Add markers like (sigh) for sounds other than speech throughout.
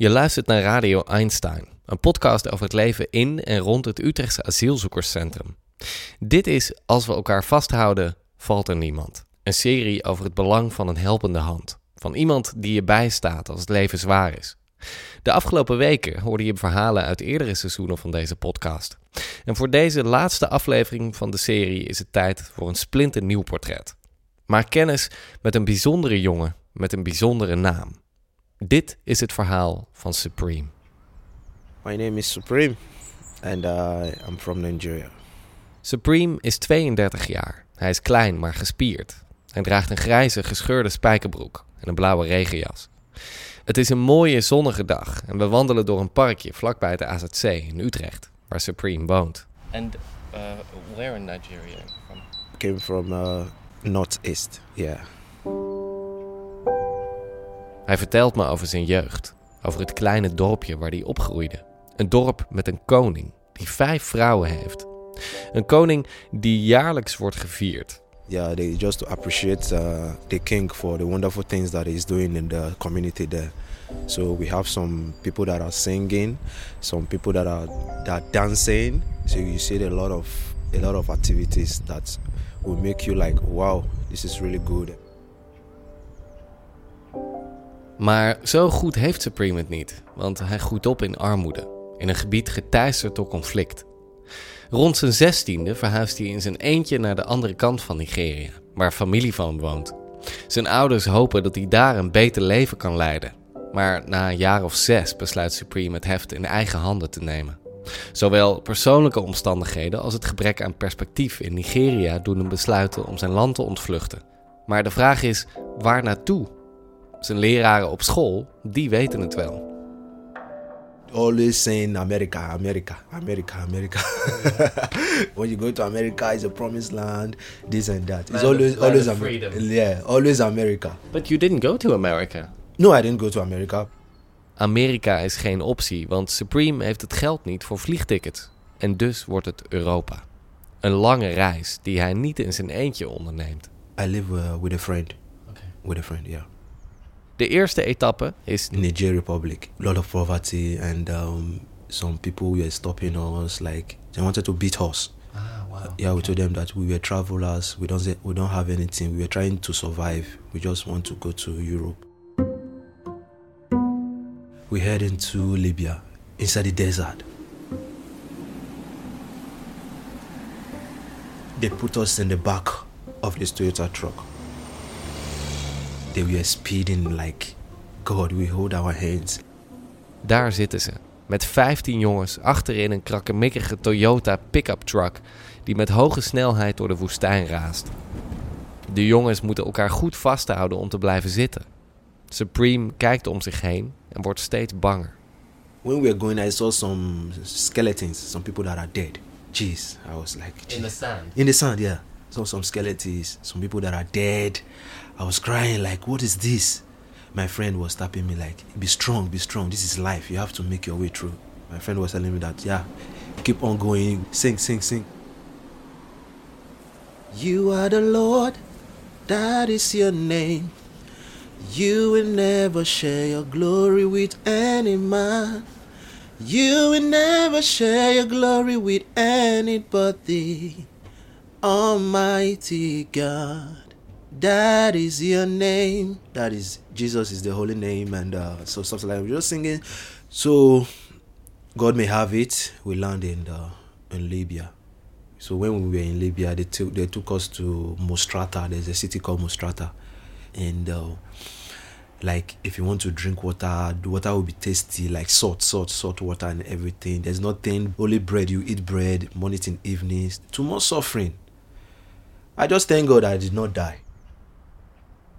Je luistert naar Radio Einstein, een podcast over het leven in en rond het Utrechtse asielzoekerscentrum. Dit is Als we elkaar vasthouden, valt er niemand. Een serie over het belang van een helpende hand. Van iemand die je bijstaat als het leven zwaar is. De afgelopen weken hoorde je verhalen uit eerdere seizoenen van deze podcast. En voor deze laatste aflevering van de serie is het tijd voor een splinternieuw portret. Maak kennis met een bijzondere jongen met een bijzondere naam. Dit is het verhaal van Supreme. My name is Supreme, and uh, I'm from Nigeria. Supreme is 32 jaar. Hij is klein maar gespierd. Hij draagt een grijze gescheurde spijkerbroek en een blauwe regenjas. Het is een mooie zonnige dag en we wandelen door een parkje vlakbij de AZC in Utrecht, waar Supreme woont. And uh, where in Nigeria? From? Came from uh, northeast. Yeah. Hij vertelt me over zijn jeugd, over het kleine dorpje waar hij opgroeide. Een dorp met een koning die vijf vrouwen heeft. Een koning die jaarlijks wordt gevierd. Yeah, they just appreciate uh, the king for the wonderful things that he's doing in the community there. So we have some people that are singing, some people that are that dancing. So you see a lot of a lot of activities that will make you like, wow, this is really good. Maar zo goed heeft Supreme het niet, want hij groeit op in armoede, in een gebied geteisterd door conflict. Rond zijn zestiende verhuist hij in zijn eentje naar de andere kant van Nigeria, waar familie van hem woont. Zijn ouders hopen dat hij daar een beter leven kan leiden. Maar na een jaar of zes besluit Supreme het heft in eigen handen te nemen. Zowel persoonlijke omstandigheden als het gebrek aan perspectief in Nigeria doen hem besluiten om zijn land te ontvluchten. Maar de vraag is, waar naartoe? Zijn leraren op school, die weten het wel. Always saying America, America, America, America. (laughs) when you go to America, it's a promised land, this and that. It's always always America. Yeah, always America. But you didn't go to America. No, I didn't go to America. Amerika is geen optie, want Supreme heeft het geld niet voor vliegtickets. En dus wordt het Europa. Een lange reis die hij niet in zijn eentje onderneemt. I live uh, with a friend. With a friend, yeah. De eerste etappe is Niger Republic. A lot of poverty and um, some people were stopping us. Like they wanted to beat us. Yeah, we told them that we were travelers. We don't say, we don't have anything. We were trying to survive. We just want to go to Europe. We head into Libya, inside the desert. They put us in the back of this Toyota truck. They were speeding like God. We hold our hands. Daar zitten ze, met 15 jongens achterin een krakkemikkige Toyota pick-up truck die met hoge snelheid door de woestijn raast. De jongens moeten elkaar goed vasthouden om te blijven zitten. Supreme kijkt om zich heen en wordt steeds banger. When we were going, I saw some skeletons, some people that are dead. Jeez, I was like, "Jeez." sand. in the sand, yeah. Saw some skeletons, some people that are dead. I was crying like, what is this? My friend was tapping me like, be strong, be strong. This is life. You have to make your way through. My friend was telling me that, yeah, keep on going, sing, sing, sing. You are the Lord, that is your name. You will never share your glory with any man. You will never share your glory with anybody. Almighty God, that is your name. That is Jesus is the holy name, and uh, so something like we're just singing. So God may have it. We land in the, in Libya. So when we were in Libya, they took they took us to Mostrata. There's a city called Mostrata, and uh, like if you want to drink water, the water will be tasty, like salt, salt, salt water, and everything. There's nothing only bread. You eat bread morning and evenings. Too much suffering. I just thank God I did not die.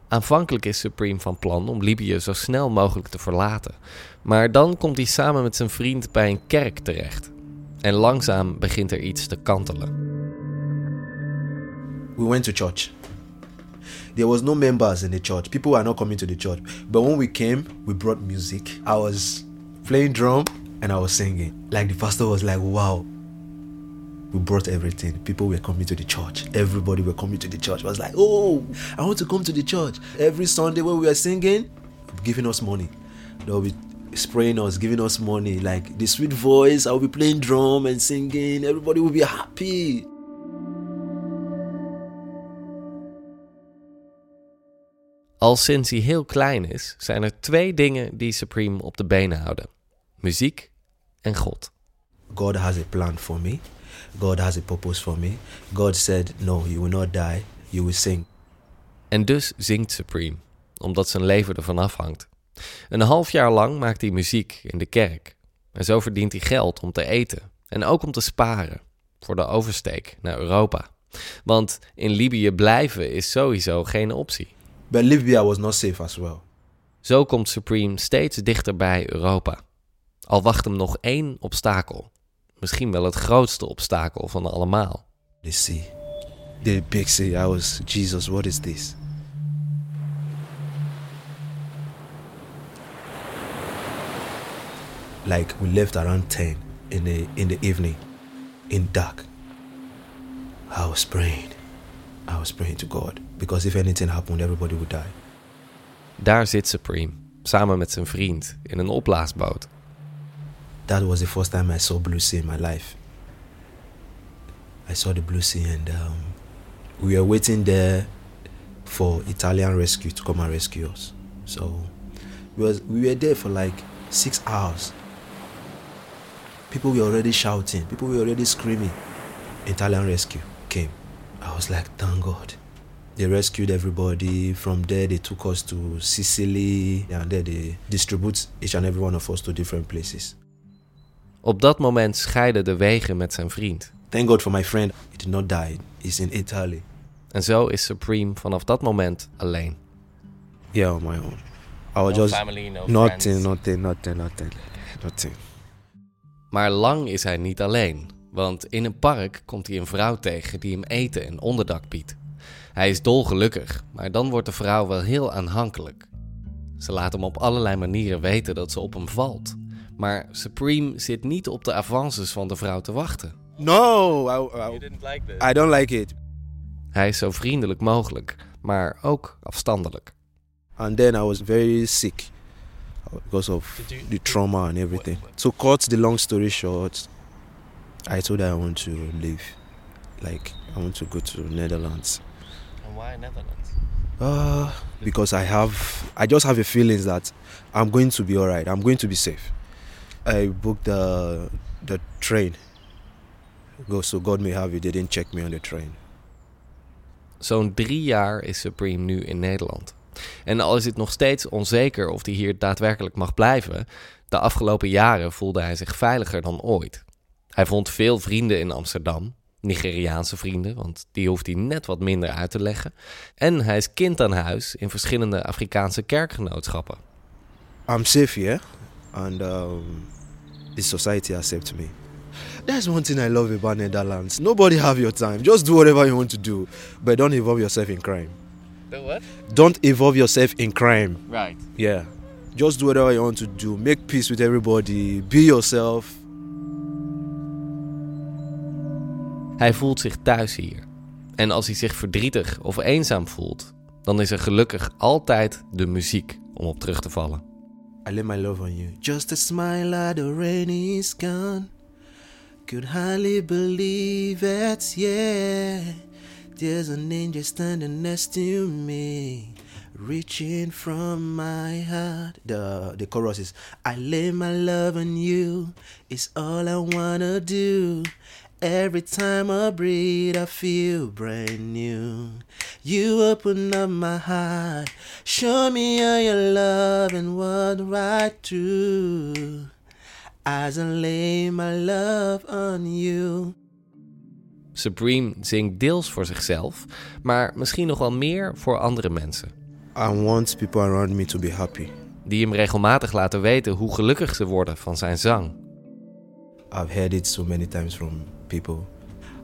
Aanvankelijk is Supreme van plan om Libië zo snel mogelijk te verlaten. Maar dan komt hij samen met zijn vriend bij een kerk terecht. En langzaam begint er iets te kantelen. we went to church. There was no members in the church. People were not coming to the church. But when we came, we brought music. I was playing drum and I was singing. Like the pastor was like, "Wow, we brought everything. People were coming to the church. Everybody were coming to the church. I was like, oh, I want to come to the church. Every Sunday when we were singing, giving us money. They'll be spraying us, giving us money. Like the sweet voice, I'll be playing drum and singing. Everybody will be happy. Al sinds hij heel klein is, zijn er twee dingen die Supreme op de benen houden: muziek en God. God has a plan for me. God has a purpose for me. God said, No, you will not die, you will sing. En dus zingt Supreme, omdat zijn leven ervan afhangt. Een half jaar lang maakt hij muziek in de kerk. En zo verdient hij geld om te eten en ook om te sparen voor de oversteek naar Europa. Want in Libië blijven is sowieso geen optie. But Libya was not safe as well. Zo komt Supreme steeds dichter bij Europa. Al wacht hem nog één obstakel. Misschien wel het grootste obstakel van allemaal. The sea. The big sea. I was, Jesus, what is this? Like we left around 10 in the in the evening, in dark. I was praying. I was praying to God. Because if anything happened, everybody would die. Daar zit Supreme, samen met zijn vriend, in een opblaasboot. That was the first time I saw blue sea in my life. I saw the blue sea, and um, we were waiting there for Italian rescue to come and rescue us. So we was we were there for like six hours. People were already shouting. People were already screaming. Italian rescue came. I was like, thank God. They rescued everybody. From there, they took us to Sicily, and there they distribute each and every one of us to different places. Op dat moment scheiden de wegen met zijn vriend. Thank God for my friend. He did not die. He's in Italy. En zo is Supreme vanaf dat moment alleen. Yeah, on my own. I was No just family, no nothing, friends. nothing, nothing, nothing, nothing. Maar lang is hij niet alleen, want in een park komt hij een vrouw tegen die hem eten en onderdak biedt. Hij is dolgelukkig, maar dan wordt de vrouw wel heel aanhankelijk. Ze laat hem op allerlei manieren weten dat ze op hem valt. Maar Supreme zit niet op de avances van de vrouw te wachten. No, I, You I, didn't like this. I don't like it. Hij is zo vriendelijk mogelijk, maar ook afstandelijk. And then I was very sick because of you- the trauma and everything. To cut the long story short, I told her I want to leave. Like I want to go to Netherlands. And why Netherlands? Uh, because I have, I just have a feeling that I'm going to be alright. I'm going to be safe. I booked the the train. Go so God may have it. They didn't check me on the train. Zo'n drie jaar is Supreme nu in Nederland. En al is het nog steeds onzeker of hij hier daadwerkelijk mag blijven, de afgelopen jaren voelde hij zich veiliger dan ooit. Hij vond veel vrienden in Amsterdam, Nigeriaanse vrienden, want die hoeft hij net wat minder uit te leggen. En hij is kind aan huis in verschillende Afrikaanse kerkgenootschappen. I'm safe here, and um, the society accepts me. That's one thing I love about Netherlands. Nobody have your time. Just do whatever you want to do, but don't involve yourself in crime. The what? Don't involve yourself in crime. Right. Yeah. Just do whatever you want to do. Make peace with everybody. Be yourself. Hij voelt zich thuis hier. En als hij zich verdrietig of eenzaam voelt, dan is er gelukkig altijd de muziek om op terug te vallen. I lay my love on you. Just a smile at the rain is gone. Could hardly believe it, yeah. There's an angel standing next to me, reaching from my heart. The the chorus is I lay my love on you. It's all I wanna do. Every time I breathe, I feel brand new. You open up my heart, show me all your love and what right through. As I lay my love on you. Supreme zingt deels voor zichzelf, maar misschien nog wel meer voor andere mensen. I want people around me to be happy. Die hem regelmatig laten weten hoe gelukkig ze worden van zijn zang. I've heard it so many times from people.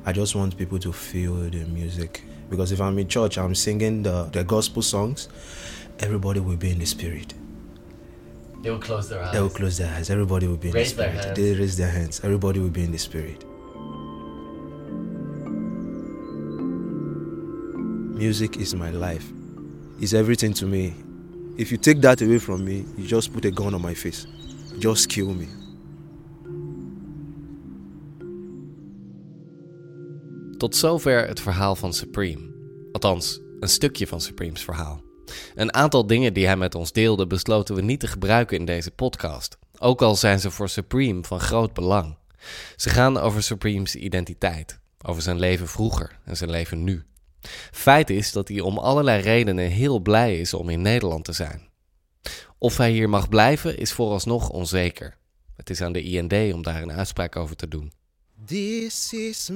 I just want people to feel the music. Because if I'm in church, I'm singing the, the gospel songs, everybody will be in the spirit. They will close their eyes. They will close their eyes. Everybody will be in Raise the their spirit. hands. They raise their hands. Everybody will be in the spirit. Music is my life. It's everything to me. If you take that away from me, you just put a gun on my face. Just kill me. Tot zover het verhaal van Supreme. Althans, een stukje van Supreme's verhaal. Een aantal dingen die hij met ons deelde besloten we niet te gebruiken in deze podcast. Ook al zijn ze voor Supreme van groot belang. Ze gaan over Supreme's identiteit, over zijn leven vroeger en zijn leven nu. Feit is dat hij om allerlei redenen heel blij is om in Nederland te zijn. Of hij hier mag blijven is vooralsnog onzeker. Het is aan de IND om daar een uitspraak over te doen. This is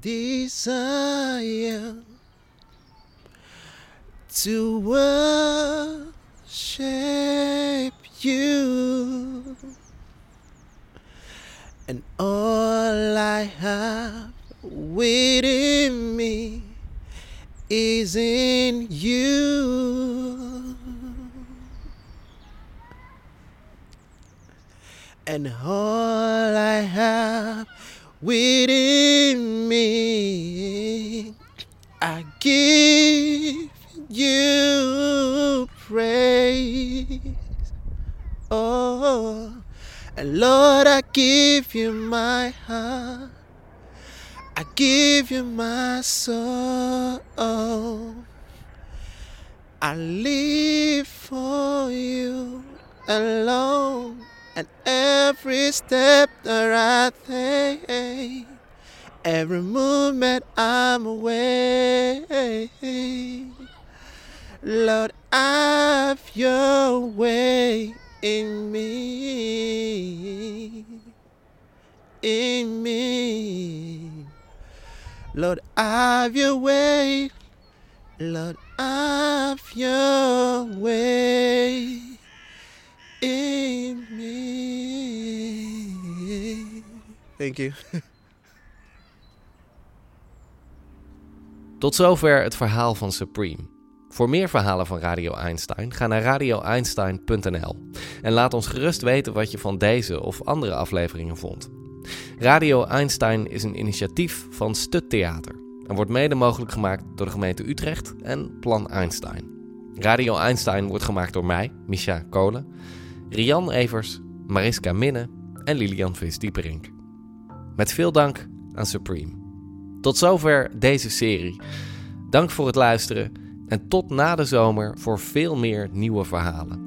desire to worship you, and all I have within me is in you. and all I have within me, I give you praise. Oh, and Lord, I give you my heart. I give you my soul. I live for you alone. And every step that I take, every movement I'm away. Lord, I've your way in me. In me. Lord, I've your way. Lord, I've your way Tot zover het verhaal van Supreme. Voor meer verhalen van Radio Einstein ga naar radioeinstein.nl en laat ons gerust weten wat je van deze of andere afleveringen vond. Radio Einstein is een initiatief van Stut Theater en wordt mede mogelijk gemaakt door de gemeente Utrecht en Plan Einstein. Radio Einstein wordt gemaakt door mij, Misha Kolen, Rian Evers, Mariska Minne en Lilian Vis-Dieperink. Met veel dank aan Supreme. Tot zover deze serie. Dank voor het luisteren en tot na de zomer voor veel meer nieuwe verhalen.